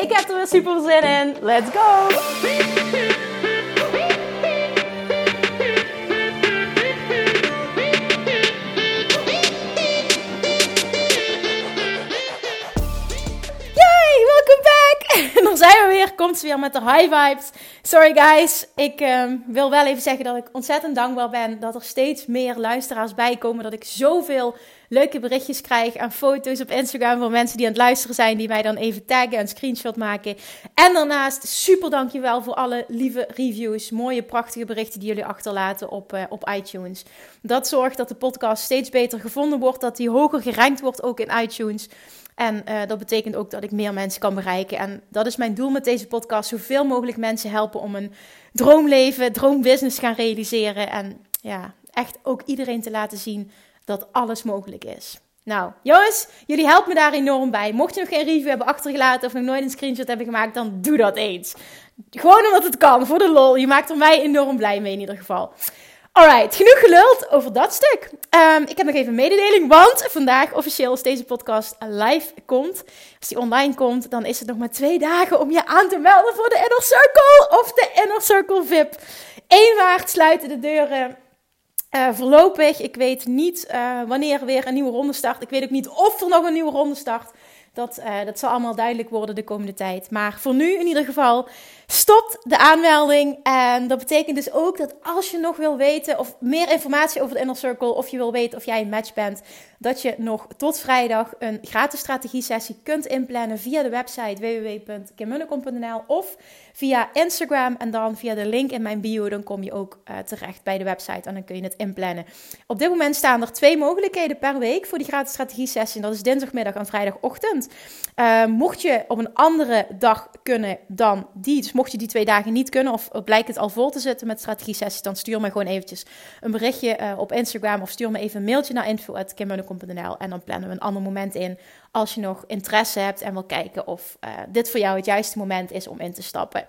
Ik heb er weer super zin in. Let's go! Yay, welcome back! En dan zijn we weer. Komt ze weer met de high vibes. Sorry guys, ik ehm, wil wel even zeggen dat ik ontzettend dankbaar ben dat er steeds meer luisteraars bij komen. Dat ik zoveel leuke berichtjes krijg en foto's op Instagram van mensen die aan het luisteren zijn, die mij dan even taggen en screenshot maken. En daarnaast super dankjewel voor alle lieve reviews, mooie prachtige berichten die jullie achterlaten op, uh, op iTunes. Dat zorgt dat de podcast steeds beter gevonden wordt, dat die hoger gerankt wordt ook in iTunes. En uh, dat betekent ook dat ik meer mensen kan bereiken. En dat is mijn doel met deze podcast: zoveel mogelijk mensen helpen om een droomleven, droombusiness gaan realiseren. En ja, echt ook iedereen te laten zien dat alles mogelijk is. Nou, jongens, jullie helpen me daar enorm bij. Mocht je nog geen review hebben achtergelaten of nog nooit een screenshot hebben gemaakt, dan doe dat eens. Gewoon omdat het kan, voor de lol. Je maakt er mij enorm blij mee in ieder geval. Alright, genoeg geluld over dat stuk. Um, ik heb nog even een mededeling, want vandaag officieel als deze podcast live komt, als die online komt, dan is het nog maar twee dagen om je aan te melden voor de Inner Circle of de Inner Circle VIP. 1 maart sluiten de deuren uh, voorlopig. Ik weet niet uh, wanneer weer een nieuwe ronde start. Ik weet ook niet of er nog een nieuwe ronde start. Dat, uh, dat zal allemaal duidelijk worden de komende tijd. Maar voor nu in ieder geval stopt de aanmelding. En dat betekent dus ook dat als je nog wil weten of meer informatie over de Inner Circle, of je wil weten of jij een match bent, dat je nog tot vrijdag een gratis strategie sessie kunt inplannen via de website www.kimmunnekom.nl of via Instagram en dan via de link in mijn bio, dan kom je ook uh, terecht bij de website en dan kun je het inplannen. Op dit moment staan er twee mogelijkheden per week voor die gratis strategie sessie. Dat is dinsdagmiddag en vrijdagochtend. Uh, mocht je op een andere dag kunnen dan die, dus mocht je die twee dagen niet kunnen of blijkt het al vol te zitten met strategie sessies, dan stuur me gewoon eventjes een berichtje uh, op Instagram of stuur me even een mailtje naar info.kimmunnekom.nl en dan plannen we een ander moment in als je nog interesse hebt en wil kijken of uh, dit voor jou het juiste moment is om in te stappen.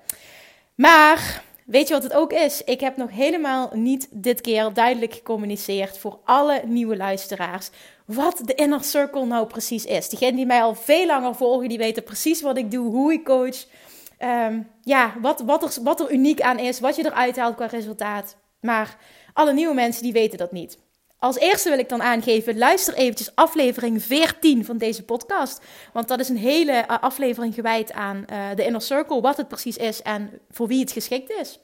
Maar weet je wat het ook is? Ik heb nog helemaal niet dit keer duidelijk gecommuniceerd voor alle nieuwe luisteraars wat de inner circle nou precies is. Diegenen die mij al veel langer volgen, die weten precies wat ik doe, hoe ik coach. Um, ja, wat, wat, er, wat er uniek aan is, wat je eruit haalt qua resultaat. Maar alle nieuwe mensen die weten dat niet. Als eerste wil ik dan aangeven, luister eventjes aflevering 14 van deze podcast. Want dat is een hele uh, aflevering gewijd aan uh, de Inner Circle, wat het precies is en voor wie het geschikt is.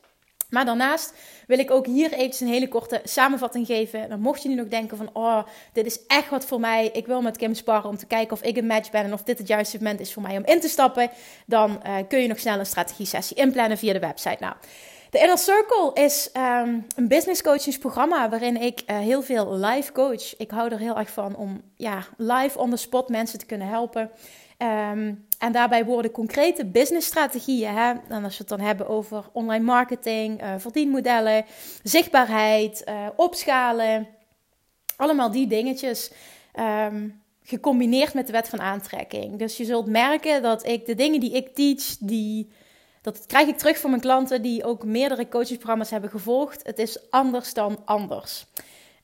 Maar daarnaast wil ik ook hier eventjes een hele korte samenvatting geven. Dan mocht je nu nog denken van, oh, dit is echt wat voor mij. Ik wil met Kim sparren om te kijken of ik een match ben en of dit het juiste moment is voor mij om in te stappen. Dan uh, kun je nog snel een strategie sessie inplannen via de website. Nou, de Inner Circle is um, een business coachingsprogramma waarin ik uh, heel veel live coach. Ik hou er heel erg van om ja, live on the spot mensen te kunnen helpen. Um, en daarbij worden concrete businessstrategieën. Hè? En als we het dan hebben over online marketing, uh, verdienmodellen, zichtbaarheid, uh, opschalen. Allemaal die dingetjes. Um, gecombineerd met de wet van aantrekking. Dus je zult merken dat ik de dingen die ik teach, die dat krijg ik terug van mijn klanten die ook meerdere coachingsprogramma's hebben gevolgd. Het is anders dan anders.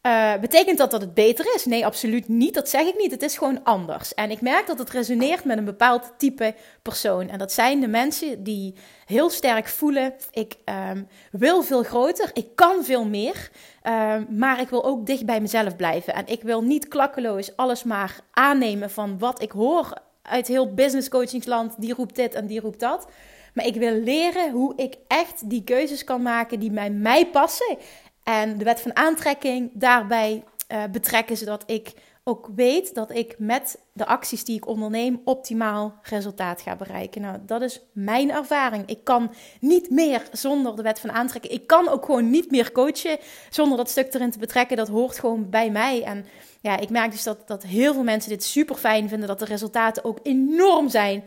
Uh, betekent dat dat het beter is? Nee, absoluut niet. Dat zeg ik niet. Het is gewoon anders. En ik merk dat het resoneert met een bepaald type persoon. En dat zijn de mensen die heel sterk voelen: ik um, wil veel groter, ik kan veel meer, um, maar ik wil ook dicht bij mezelf blijven. En ik wil niet klakkeloos alles maar aannemen van wat ik hoor uit heel business coachingsland. Die roept dit en die roept dat. Maar ik wil leren hoe ik echt die keuzes kan maken die bij mij passen. En de wet van aantrekking daarbij uh, betrekken, zodat ik ook weet dat ik met de acties die ik onderneem optimaal resultaat ga bereiken. Nou, dat is mijn ervaring. Ik kan niet meer zonder de wet van aantrekking. Ik kan ook gewoon niet meer coachen zonder dat stuk erin te betrekken. Dat hoort gewoon bij mij. En ja, ik merk dus dat, dat heel veel mensen dit super fijn vinden, dat de resultaten ook enorm zijn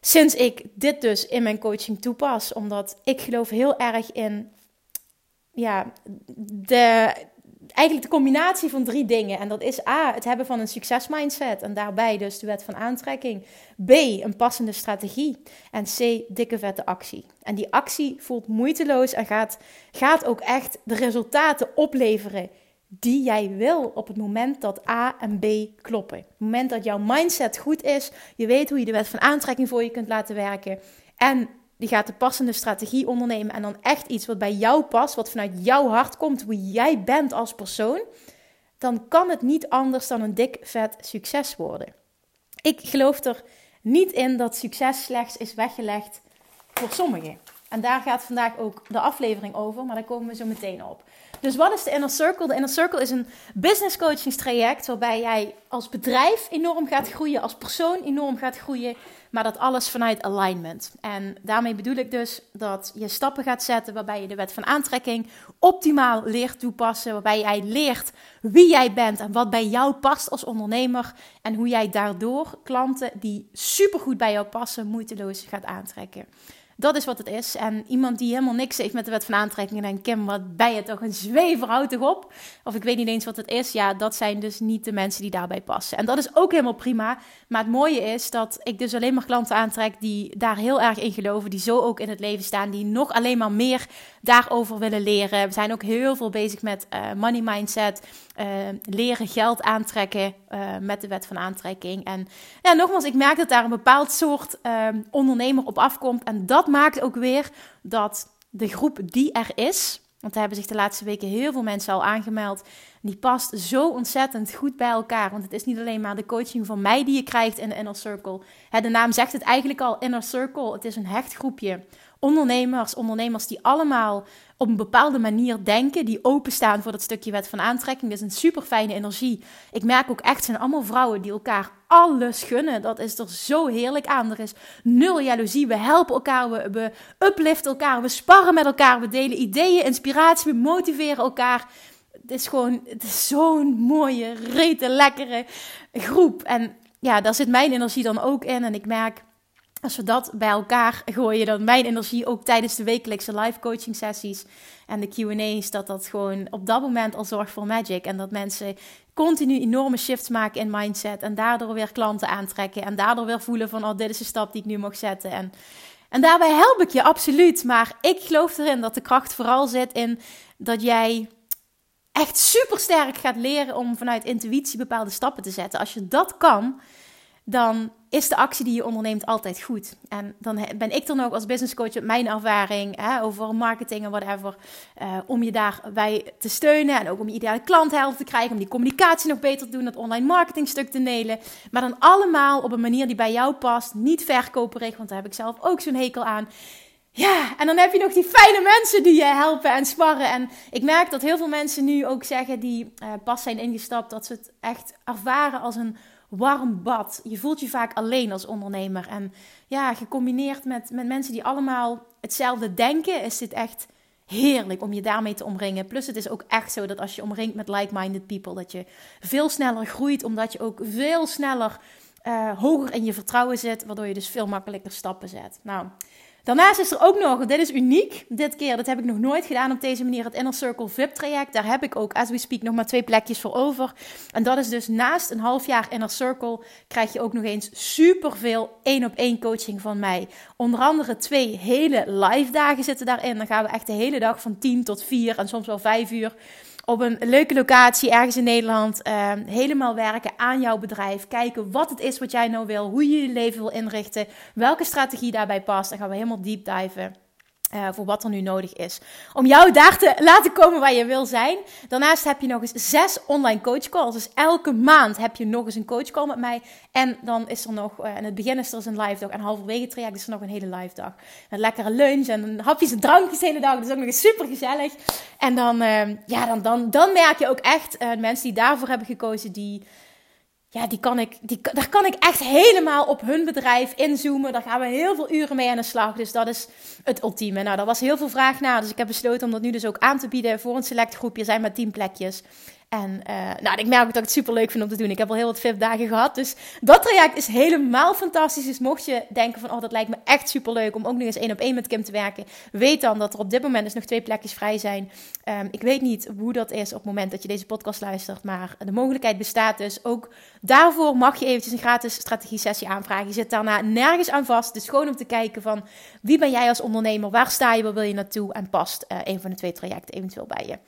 sinds ik dit dus in mijn coaching toepas. Omdat ik geloof heel erg in ja, de, eigenlijk de combinatie van drie dingen. En dat is A, het hebben van een succesmindset. En daarbij dus de wet van aantrekking. B, een passende strategie. En C, dikke vette actie. En die actie voelt moeiteloos en gaat, gaat ook echt de resultaten opleveren die jij wil op het moment dat A en B kloppen. Op het moment dat jouw mindset goed is, je weet hoe je de wet van aantrekking voor je kunt laten werken. En die gaat de passende strategie ondernemen en dan echt iets wat bij jou past, wat vanuit jouw hart komt, hoe jij bent als persoon, dan kan het niet anders dan een dik vet succes worden. Ik geloof er niet in dat succes slechts is weggelegd voor sommigen. En daar gaat vandaag ook de aflevering over, maar daar komen we zo meteen op. Dus wat is de Inner Circle? De Inner Circle is een business coachingstraject waarbij jij als bedrijf enorm gaat groeien, als persoon enorm gaat groeien, maar dat alles vanuit alignment. En daarmee bedoel ik dus dat je stappen gaat zetten waarbij je de wet van aantrekking optimaal leert toepassen, waarbij jij leert wie jij bent en wat bij jou past als ondernemer en hoe jij daardoor klanten die supergoed bij jou passen moeiteloos gaat aantrekken. Dat is wat het is. En iemand die helemaal niks heeft met de wet van aantrekking en denkt, Kim, wat ben je toch een zwever, houd toch op. Of ik weet niet eens wat het is. Ja, dat zijn dus niet de mensen die daarbij passen. En dat is ook helemaal prima. Maar het mooie is dat ik dus alleen maar klanten aantrek die daar heel erg in geloven. Die zo ook in het leven staan. Die nog alleen maar meer daarover willen leren. We zijn ook heel veel bezig met uh, money mindset. Uh, leren geld aantrekken uh, met de wet van aantrekking. En ja, nogmaals, ik merk dat daar een bepaald soort ondernemer op afkomt. En dat maakt ook weer dat de groep die er is, want er hebben zich de laatste weken heel veel mensen al aangemeld, die past zo ontzettend goed bij elkaar. Want het is niet alleen maar de coaching van mij die je krijgt in de Inner Circle. de naam zegt het eigenlijk al, Inner Circle. Het is een hecht groepje ondernemers, ondernemers die allemaal op een bepaalde manier denken, die openstaan voor dat stukje wet van aantrekking. Dat is een super fijne energie. Ik merk ook echt, zijn allemaal vrouwen die elkaar alles gunnen. Dat is er zo heerlijk aan. Er is nul jaloezie. We helpen elkaar, we, we upliften elkaar, we sparren met elkaar, we delen ideeën, inspiratie, we motiveren elkaar. Het is gewoon, zo'n mooie, rete, lekkere groep. En ja, daar zit mijn energie dan ook in. En ik merk, als we dat bij elkaar gooien, dan mijn energie ook tijdens de wekelijkse live coaching sessies en de QA's, dat dat gewoon op dat moment al zorgt voor magic. En dat mensen continu enorme shifts maken in mindset en daardoor weer klanten aantrekken en daardoor weer voelen van, oh, dit is de stap die ik nu mag zetten. En, en daarbij help ik je absoluut, maar ik geloof erin dat de kracht vooral zit in dat jij echt super sterk gaat leren om vanuit intuïtie bepaalde stappen te zetten. Als je dat kan, dan is de actie die je onderneemt altijd goed. En dan ben ik er nog als business coach met mijn ervaring hè, over marketing en whatever. Uh, om je daarbij te steunen en ook om je ideale klant te krijgen. Om die communicatie nog beter te doen, dat online marketingstuk te nelen. Maar dan allemaal op een manier die bij jou past. Niet verkoperig, want daar heb ik zelf ook zo'n hekel aan. Ja, en dan heb je nog die fijne mensen die je helpen en sparren. En ik merk dat heel veel mensen nu ook zeggen die uh, pas zijn ingestapt, dat ze het echt ervaren als een warm bad. Je voelt je vaak alleen als ondernemer. En ja, gecombineerd met, met mensen die allemaal hetzelfde denken, is dit echt heerlijk om je daarmee te omringen. Plus het is ook echt zo dat als je omringt met like-minded people, dat je veel sneller groeit, omdat je ook veel sneller uh, hoger in je vertrouwen zit, waardoor je dus veel makkelijker stappen zet. Nou, Daarnaast is er ook nog, dit is uniek, dit keer, dat heb ik nog nooit gedaan op deze manier, het Inner Circle VIP traject. Daar heb ik ook, as we speak, nog maar twee plekjes voor over. En dat is dus naast een half jaar Inner Circle, krijg je ook nog eens superveel één op één coaching van mij. Onder andere twee hele live dagen zitten daarin. Dan gaan we echt de hele dag van 10 tot 4 en soms wel 5 uur op een leuke locatie ergens in Nederland uh, helemaal werken aan jouw bedrijf. Kijken wat het is wat jij nou wil, hoe je je leven wil inrichten, welke strategie daarbij past. Dan gaan we helemaal deep diven. Uh, voor wat er nu nodig is. Om jou daar te laten komen waar je wil zijn. Daarnaast heb je nog eens zes online coach calls. Dus elke maand heb je nog eens een coach call met mij. En dan is er nog, uh, in het begin is er dus een live dag. En halverwege traject is er nog een hele live dag. Een lekkere lunch en hapjes en drankjes de hele dag. Dat is ook nog eens super gezellig. En dan, uh, ja, dan, dan, dan merk je ook echt mensen die daarvoor hebben gekozen, die ja, die kan ik, die, daar kan ik echt helemaal op hun bedrijf inzoomen. Daar gaan we heel veel uren mee aan de slag. Dus dat is het ultieme. Nou, daar was heel veel vraag naar. Dus ik heb besloten om dat nu dus ook aan te bieden voor een select groepje. zijn maar tien plekjes. En uh, nou, ik merk ook dat ik het super leuk vind om te doen. Ik heb al heel wat VIP-dagen gehad. Dus dat traject is helemaal fantastisch. Dus mocht je denken van, oh, dat lijkt me echt super leuk om ook nog eens één op één met Kim te werken. Weet dan dat er op dit moment dus nog twee plekjes vrij zijn. Um, ik weet niet hoe dat is op het moment dat je deze podcast luistert. Maar de mogelijkheid bestaat dus. Ook daarvoor mag je eventjes een gratis strategie sessie aanvragen. Je zit daarna nergens aan vast. Dus gewoon om te kijken van, wie ben jij als ondernemer? Waar sta je? Waar wil je naartoe? En past uh, een van de twee trajecten eventueel bij je.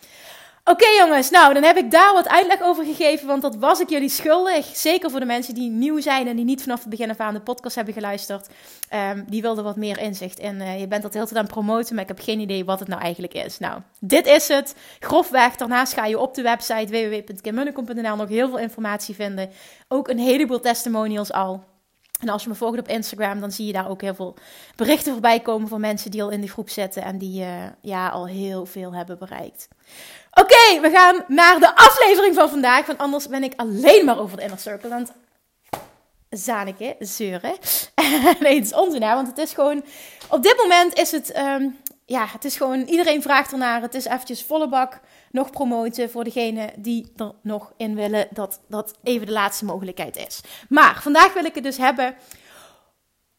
Oké jongens, nou dan heb ik daar wat uitleg over gegeven, want dat was ik jullie schuldig. Zeker voor de mensen die nieuw zijn en die niet vanaf het begin af aan de podcast hebben geluisterd. Um, die wilden wat meer inzicht in. Uh, je bent dat heel tijd aan het promoten, maar ik heb geen idee wat het nou eigenlijk is. Nou, dit is het. Grofweg. Daarnaast ga je op de website www.kimmunnekom.nl nog heel veel informatie vinden. Ook een heleboel testimonials al. En als je me volgt op Instagram, dan zie je daar ook heel veel berichten voorbij komen van mensen die al in die groep zitten en die uh, ja, al heel veel hebben bereikt. Oké, we gaan naar de aflevering van vandaag. Want anders ben ik alleen maar over de inner circle aan het zaniken, zeuren. nee, het is onzin, hè? want het is gewoon... Op dit moment is het... Um, ja, het is gewoon... Iedereen vraagt ernaar. Het is eventjes volle bak nog promoten voor degene die er nog in willen. Dat dat even de laatste mogelijkheid is. Maar vandaag wil ik het dus hebben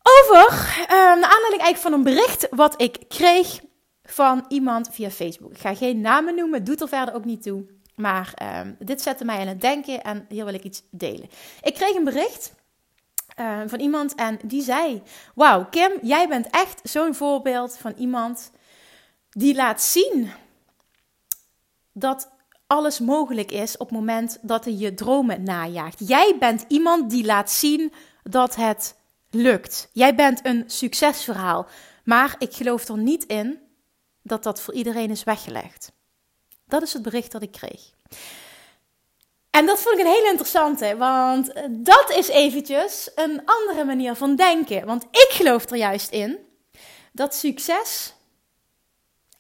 over... Um, naar aanleiding eigenlijk van een bericht wat ik kreeg van iemand via Facebook. Ik ga geen namen noemen, doet er verder ook niet toe. Maar um, dit zette mij aan het denken en hier wil ik iets delen. Ik kreeg een bericht uh, van iemand en die zei: Wauw, Kim, jij bent echt zo'n voorbeeld van iemand die laat zien dat alles mogelijk is op het moment dat je je dromen najaagt. Jij bent iemand die laat zien dat het lukt. Jij bent een succesverhaal. Maar ik geloof er niet in dat dat voor iedereen is weggelegd. Dat is het bericht dat ik kreeg. En dat vond ik een hele interessante, want dat is eventjes een andere manier van denken. Want ik geloof er juist in dat succes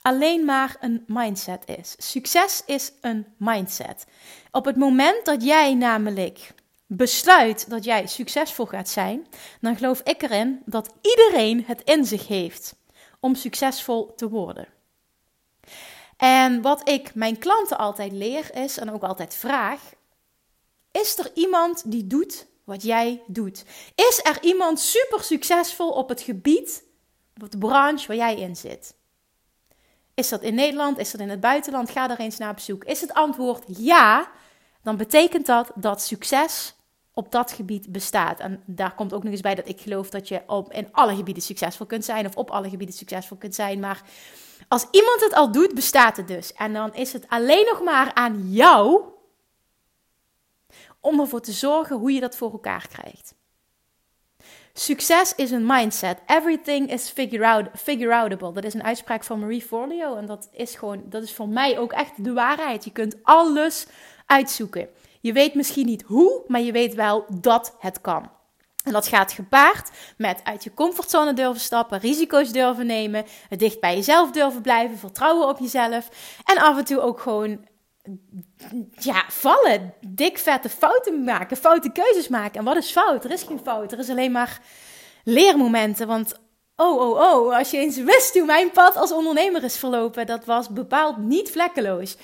alleen maar een mindset is. Succes is een mindset. Op het moment dat jij namelijk besluit dat jij succesvol gaat zijn, dan geloof ik erin dat iedereen het in zich heeft om succesvol te worden. En wat ik mijn klanten altijd leer is, en ook altijd vraag, is er iemand die doet wat jij doet? Is er iemand super succesvol op het gebied, op de branche waar jij in zit? Is dat in Nederland? Is dat in het buitenland? Ga er eens naar op zoek. Is het antwoord ja, dan betekent dat dat succes op dat gebied bestaat. En daar komt ook nog eens bij dat ik geloof dat je op, in alle gebieden succesvol kunt zijn, of op alle gebieden succesvol kunt zijn. Maar als iemand het al doet, bestaat het dus. En dan is het alleen nog maar aan jou om ervoor te zorgen hoe je dat voor elkaar krijgt. Succes is een mindset. Everything is figure, out, figure outable. Dat is een uitspraak van Marie Forleo. En dat is gewoon, dat is voor mij ook echt de waarheid. Je kunt alles uitzoeken. Je weet misschien niet hoe, maar je weet wel dat het kan. En dat gaat gepaard met uit je comfortzone durven stappen, risico's durven nemen, het dicht bij jezelf durven blijven, vertrouwen op jezelf. En af en toe ook gewoon, ja, vallen, dik vette fouten maken, foute keuzes maken. En wat is fout? Er is geen fout, er is alleen maar leermomenten. Want oh, oh, oh, als je eens wist hoe mijn pad als ondernemer is verlopen, dat was bepaald niet vlekkeloos.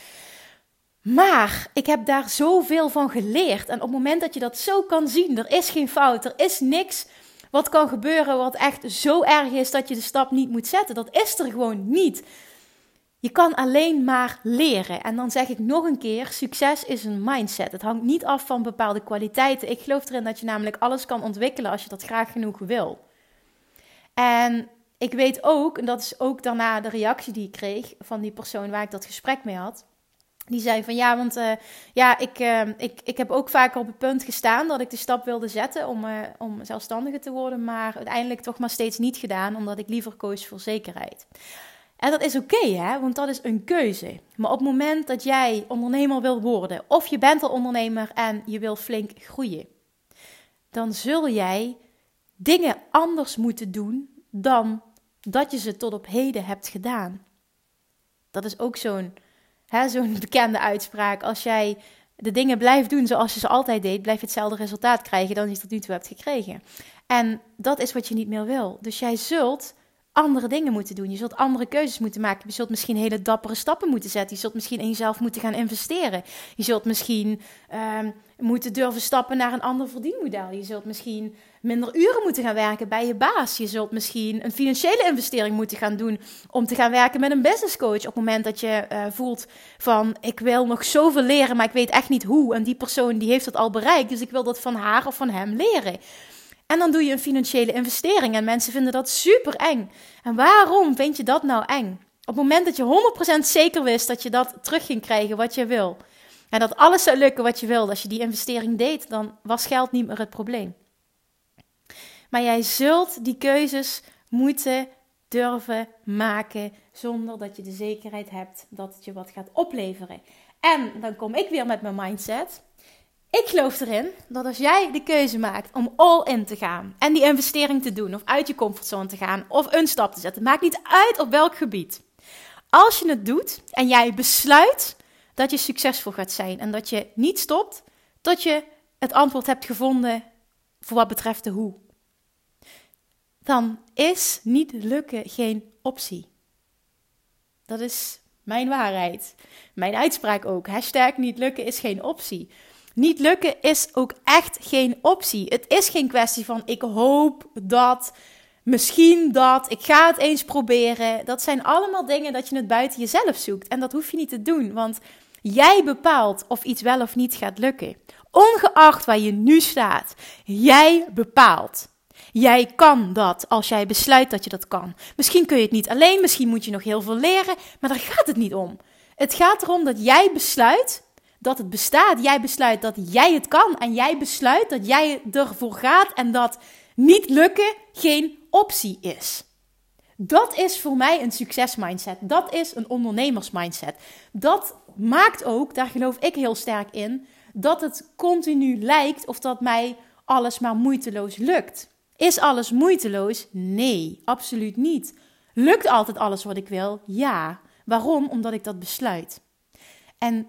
Maar ik heb daar zoveel van geleerd. En op het moment dat je dat zo kan zien, er is geen fout, er is niks wat kan gebeuren wat echt zo erg is dat je de stap niet moet zetten. Dat is er gewoon niet. Je kan alleen maar leren. En dan zeg ik nog een keer: succes is een mindset. Het hangt niet af van bepaalde kwaliteiten. Ik geloof erin dat je namelijk alles kan ontwikkelen als je dat graag genoeg wil. En ik weet ook, en dat is ook daarna de reactie die ik kreeg van die persoon waar ik dat gesprek mee had. Die zei van ja, want uh, ja, ik, uh, ik, ik heb ook vaker op het punt gestaan dat ik de stap wilde zetten om, uh, om zelfstandige te worden, maar uiteindelijk toch maar steeds niet gedaan, omdat ik liever koos voor zekerheid. En dat is oké, hè, want dat is een keuze. Maar op het moment dat jij ondernemer wil worden, of je bent al ondernemer en je wil flink groeien, dan zul jij dingen anders moeten doen dan dat je ze tot op heden hebt gedaan. Dat is ook zo'n bekende uitspraak. Als jij de dingen blijft doen zoals je ze altijd deed, blijf je hetzelfde resultaat krijgen dan je tot nu toe hebt gekregen. En dat is wat je niet meer wil. Dus jij zult andere dingen moeten doen. Je zult andere keuzes moeten maken. Je zult misschien hele dappere stappen moeten zetten. Je zult misschien in jezelf moeten gaan investeren. Je zult misschien uh, moeten durven stappen naar een ander verdienmodel. Je zult misschien minder uren moeten gaan werken bij je baas. Je zult misschien een financiële investering moeten gaan doen om te gaan werken met een business coach. Op het moment dat je uh, voelt van ik wil nog zoveel leren, maar ik weet echt niet hoe. En die persoon die heeft dat al bereikt, dus ik wil dat van haar of van hem leren. En dan doe je een financiële investering en mensen vinden dat super eng. En waarom vind je dat nou eng? Op het moment dat je 100% zeker wist dat je dat terug ging krijgen wat je wil. En dat alles zou lukken wat je wilde als je die investering deed, dan was geld niet meer het probleem. Maar jij zult die keuzes moeten durven maken zonder dat je de zekerheid hebt dat het je wat gaat opleveren. En dan kom ik weer met mijn mindset. Ik geloof erin dat als jij de keuze maakt om all in te gaan en die investering te doen of uit je comfortzone te gaan of een stap te zetten, maakt niet uit op welk gebied. Als je het doet en jij besluit dat je succesvol gaat zijn en dat je niet stopt tot je het antwoord hebt gevonden voor wat betreft de hoe, dan is niet lukken geen optie. Dat is mijn waarheid. Mijn uitspraak ook. Hashtag niet lukken is geen optie. Niet lukken is ook echt geen optie. Het is geen kwestie van ik hoop dat, misschien dat, ik ga het eens proberen. Dat zijn allemaal dingen dat je het buiten jezelf zoekt. En dat hoef je niet te doen, want jij bepaalt of iets wel of niet gaat lukken. Ongeacht waar je nu staat, jij bepaalt. Jij kan dat als jij besluit dat je dat kan. Misschien kun je het niet alleen, misschien moet je nog heel veel leren, maar daar gaat het niet om. Het gaat erom dat jij besluit dat het bestaat. Jij besluit dat jij het kan en jij besluit dat jij ervoor gaat en dat niet lukken geen optie is. Dat is voor mij een succesmindset. Dat is een ondernemersmindset. Dat maakt ook, daar geloof ik heel sterk in, dat het continu lijkt of dat mij alles maar moeiteloos lukt. Is alles moeiteloos? Nee, absoluut niet. Lukt altijd alles wat ik wil? Ja. Waarom? Omdat ik dat besluit. En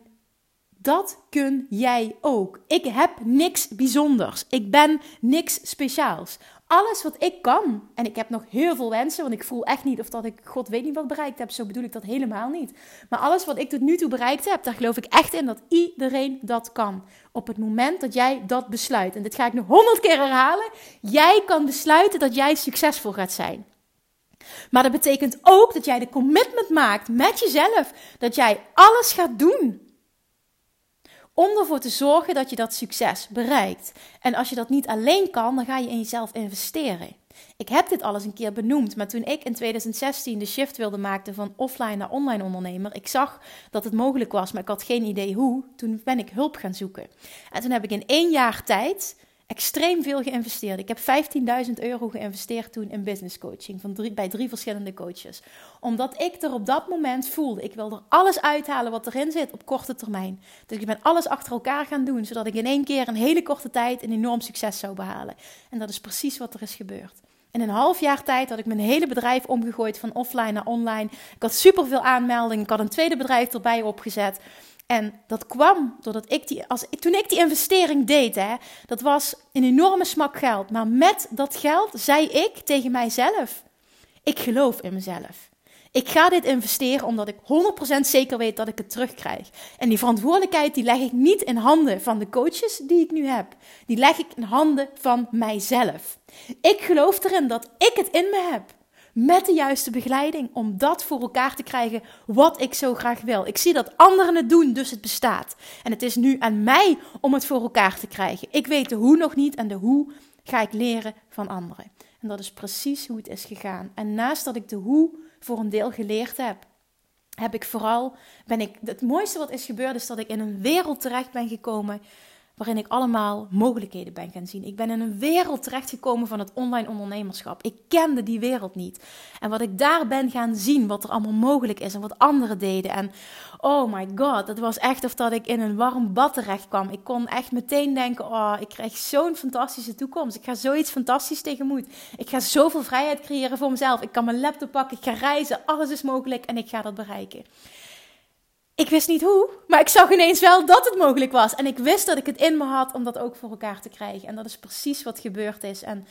dat kun jij ook. Ik heb niks bijzonders. Ik ben niks speciaals. Alles wat ik kan, en ik heb nog heel veel wensen, want ik voel echt niet of dat ik God weet niet wat bereikt heb. Zo bedoel ik dat helemaal niet. Maar alles wat ik tot nu toe bereikt heb, daar geloof ik echt in dat iedereen dat kan. Op het moment dat jij dat besluit. En dit ga ik nog honderd keer herhalen. Jij kan besluiten dat jij succesvol gaat zijn. Maar dat betekent ook dat jij de commitment maakt met jezelf. Dat jij alles gaat doen om ervoor te zorgen dat je dat succes bereikt. En als je dat niet alleen kan, dan ga je in jezelf investeren. Ik heb dit alles een keer benoemd, maar toen ik in 2016 de shift wilde maken van offline naar online ondernemer, ik zag dat het mogelijk was, maar ik had geen idee hoe. Toen ben ik hulp gaan zoeken. En toen heb ik in één jaar tijd extreem veel geïnvesteerd. Ik heb 15.000 euro geïnvesteerd toen in business coaching van bij drie verschillende coaches. Omdat ik er op dat moment voelde, ik wil er alles uithalen wat erin zit op korte termijn. Dus ik ben alles achter elkaar gaan doen, zodat ik in één keer een hele korte tijd een enorm succes zou behalen. En dat is precies wat er is gebeurd. In een half jaar tijd had ik mijn hele bedrijf omgegooid van offline naar online. Ik had superveel aanmeldingen. Ik had een tweede bedrijf erbij opgezet. En dat kwam doordat ik die, als, toen ik die investering deed, hè, dat was een enorme smak geld. Maar met dat geld zei ik tegen mijzelf: Ik geloof in mezelf. Ik ga dit investeren omdat ik 100% zeker weet dat ik het terugkrijg. En die verantwoordelijkheid die leg ik niet in handen van de coaches die ik nu heb. Die leg ik in handen van mijzelf. Ik geloof erin dat ik het in me heb met de juiste begeleiding om dat voor elkaar te krijgen wat ik zo graag wil. Ik zie dat anderen het doen, dus het bestaat. En het is nu aan mij om het voor elkaar te krijgen. Ik weet de hoe nog niet en de hoe ga ik leren van anderen. En dat is precies hoe het is gegaan. En naast dat ik de hoe voor een deel geleerd heb, heb ik vooral, ben ik, het mooiste wat is gebeurd is dat ik in een wereld terecht ben gekomen waarin ik allemaal mogelijkheden ben gaan zien. Ik ben in een wereld terechtgekomen van het online ondernemerschap. Ik kende die wereld niet. En wat ik daar ben gaan zien, wat er allemaal mogelijk is en wat anderen deden. En oh my god, het was echt of dat ik in een warm bad terecht kwam. Ik kon echt meteen denken, oh, ik krijg zo'n fantastische toekomst. Ik ga zoiets fantastisch tegemoet. Ik ga zoveel vrijheid creëren voor mezelf. Ik kan mijn laptop pakken, ik ga reizen, alles is mogelijk en ik ga dat bereiken. Ik wist niet hoe, maar ik zag ineens wel dat het mogelijk was. En ik wist dat ik het in me had om dat ook voor elkaar te krijgen. En dat is precies wat gebeurd is. En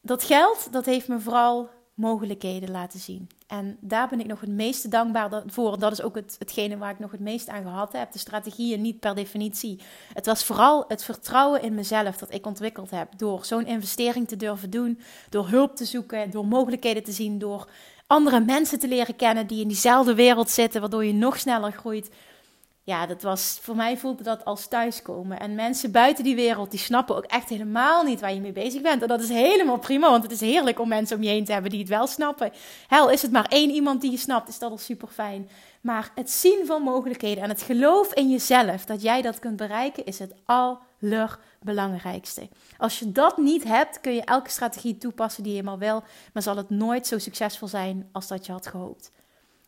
dat geld, dat heeft me vooral mogelijkheden laten zien. En daar ben ik nog het meeste dankbaar voor. Dat is ook het, hetgene waar ik nog het meest aan gehad heb. De strategieën niet per definitie. Het was vooral het vertrouwen in mezelf dat ik ontwikkeld heb. Door zo'n investering te durven doen. Door hulp te zoeken. Door mogelijkheden te zien. Door andere mensen te leren kennen die in diezelfde wereld zitten. Waardoor je nog sneller groeit ja, dat was, voor mij voelde dat als thuiskomen. En mensen buiten die wereld, die snappen ook echt helemaal niet waar je mee bezig bent. En dat is helemaal prima, want het is heerlijk om mensen om je heen te hebben die het wel snappen. Hel, is het maar één iemand die je snapt, is dat al super fijn. Maar het zien van mogelijkheden en het geloof in jezelf, dat jij dat kunt bereiken, is het allerbelangrijkste. Als je dat niet hebt, kun je elke strategie toepassen die je maar wil, maar zal het nooit zo succesvol zijn als dat je had gehoopt.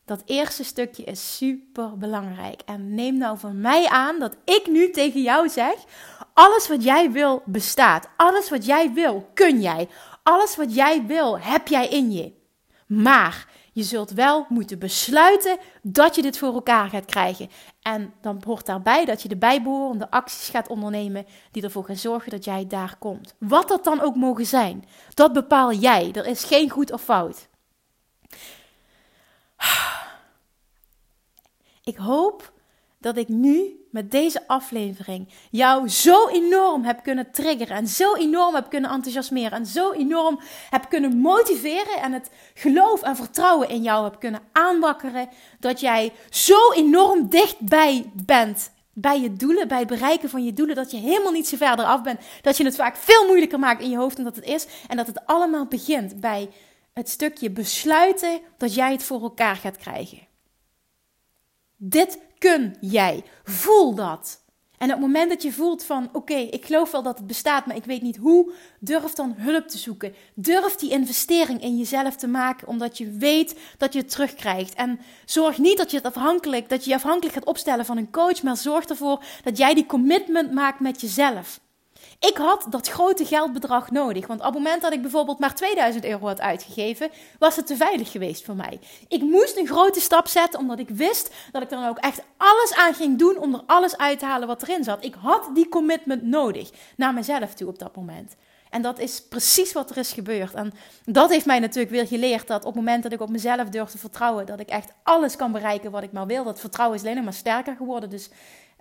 Dat eerste stukje is super belangrijk. En neem nou van mij aan dat ik nu tegen jou zeg: alles wat jij wil bestaat. Alles wat jij wil kun jij. Alles wat jij wil heb jij in je. Maar je zult wel moeten besluiten dat je dit voor elkaar gaat krijgen. En dan hoort daarbij dat je de bijbehorende acties gaat ondernemen die ervoor gaan zorgen dat jij daar komt. Wat dat dan ook mogen zijn, dat bepaal jij. Er is geen goed of fout. Ik hoop dat ik nu met deze aflevering jou zo enorm heb kunnen triggeren en zo enorm heb kunnen enthousiasmeren en zo enorm heb kunnen motiveren en het geloof en vertrouwen in jou heb kunnen aanwakkeren dat jij zo enorm dichtbij bent bij je doelen, bij het bereiken van je doelen, dat je helemaal niet zo verder af bent, dat je het vaak veel moeilijker maakt in je hoofd dan dat het is en dat het allemaal begint bij het stukje besluiten dat jij het voor elkaar gaat krijgen. Dit kun jij. Voel dat. En op het moment dat je voelt van oké, ik geloof wel dat het bestaat, maar ik weet niet hoe, durf dan hulp te zoeken. Durf die investering in jezelf te maken, omdat je weet dat je het terugkrijgt. En zorg niet dat je afhankelijk, dat je je afhankelijk gaat opstellen van een coach, maar zorg ervoor dat jij die commitment maakt met jezelf. Ik had dat grote geldbedrag nodig. Want op het moment dat ik bijvoorbeeld maar 2000 euro had uitgegeven, was het te veilig geweest voor mij. Ik moest een grote stap zetten, omdat ik wist dat ik er ook echt alles aan ging doen om er alles uit te halen wat erin zat. Ik had die commitment nodig naar mezelf toe op dat moment. En dat is precies wat er is gebeurd. En dat heeft mij natuurlijk weer geleerd dat op het moment dat ik op mezelf durf te vertrouwen, dat ik echt alles kan bereiken wat ik maar wil. Dat vertrouwen is alleen maar sterker geworden. Dus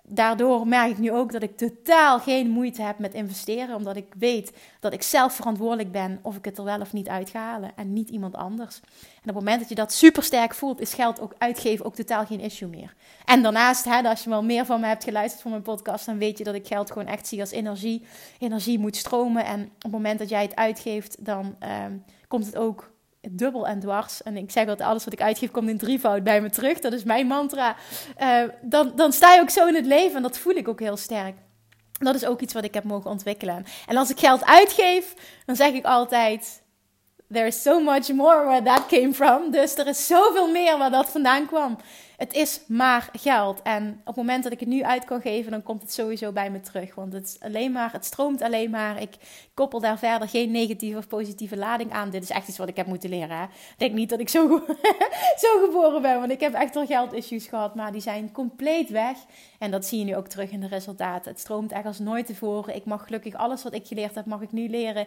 daardoor merk ik nu ook dat ik totaal geen moeite heb met investeren, omdat ik weet dat ik zelf verantwoordelijk ben of ik het er wel of niet uit ga halen en niet iemand anders. En op het moment dat je dat super sterk voelt, is geld ook uitgeven ook totaal geen issue meer. En daarnaast, hè, als je wel meer van me hebt geluisterd van mijn podcast, dan weet je dat ik geld gewoon echt zie als energie. Energie moet stromen en op het moment dat jij het uitgeeft, dan ehm, komt het ook dubbel en dwars. En ik zeg dat alles wat ik uitgeef komt in drievoud bij me terug. Dat is mijn mantra. Uh, dan, dan sta je ook zo in het leven en dat voel ik ook heel sterk. Dat is ook iets wat ik heb mogen ontwikkelen. En als ik geld uitgeef, dan zeg ik altijd: There is so much more where that came from. Dus er is zoveel meer waar dat vandaan kwam. Het is maar geld. En op het moment dat ik het nu uit kan geven, dan komt het sowieso bij me terug. Want het, alleen maar, het stroomt alleen maar. Ik koppel daar verder geen negatieve of positieve lading aan. Dit is echt iets wat ik heb moeten leren. Hè? Ik denk niet dat ik zo, zo geboren ben. Want ik heb echt wel geld-issues gehad. Maar die zijn compleet weg. En dat zie je nu ook terug in de resultaten. Het stroomt echt als nooit tevoren. Ik mag gelukkig alles wat ik geleerd heb, mag ik nu leren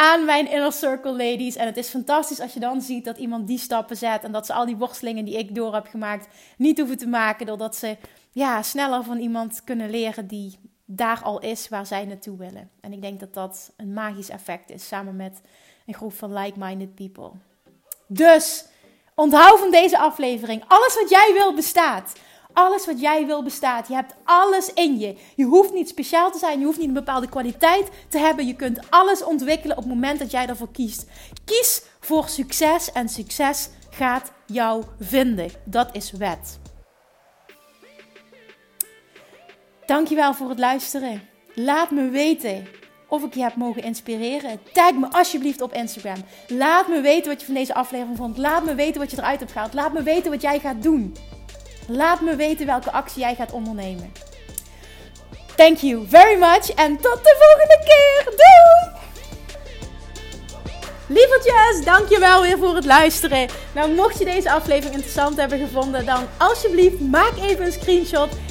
aan mijn inner circle ladies. En het is fantastisch als je dan ziet dat iemand die stappen zet. En dat ze al die worstelingen die ik door heb gemaakt niet hoeven te maken. Doordat ze ja, sneller van iemand kunnen leren die daar al is waar zij naartoe willen. En ik denk dat dat een magisch effect is samen met een groep van like-minded people. Dus onthoud van deze aflevering: alles wat jij wil bestaat. Alles wat jij wil bestaat. Je hebt alles in je. Je hoeft niet speciaal te zijn. Je hoeft niet een bepaalde kwaliteit te hebben. Je kunt alles ontwikkelen op het moment dat jij ervoor kiest. Kies voor succes en succes gaat jou vinden. Dat is wet. Dankjewel voor het luisteren. Laat me weten of ik je heb mogen inspireren. Tag me alsjeblieft op Instagram. Laat me weten wat je van deze aflevering vond. Laat me weten wat je eruit hebt gehaald. Laat me weten wat jij gaat doen. Laat me weten welke actie jij gaat ondernemen. Thank you very much en tot de volgende keer. Doei! Lievertjes, dankjewel weer voor het luisteren. Nou, mocht je deze aflevering interessant hebben gevonden, dan alsjeblieft maak even een screenshot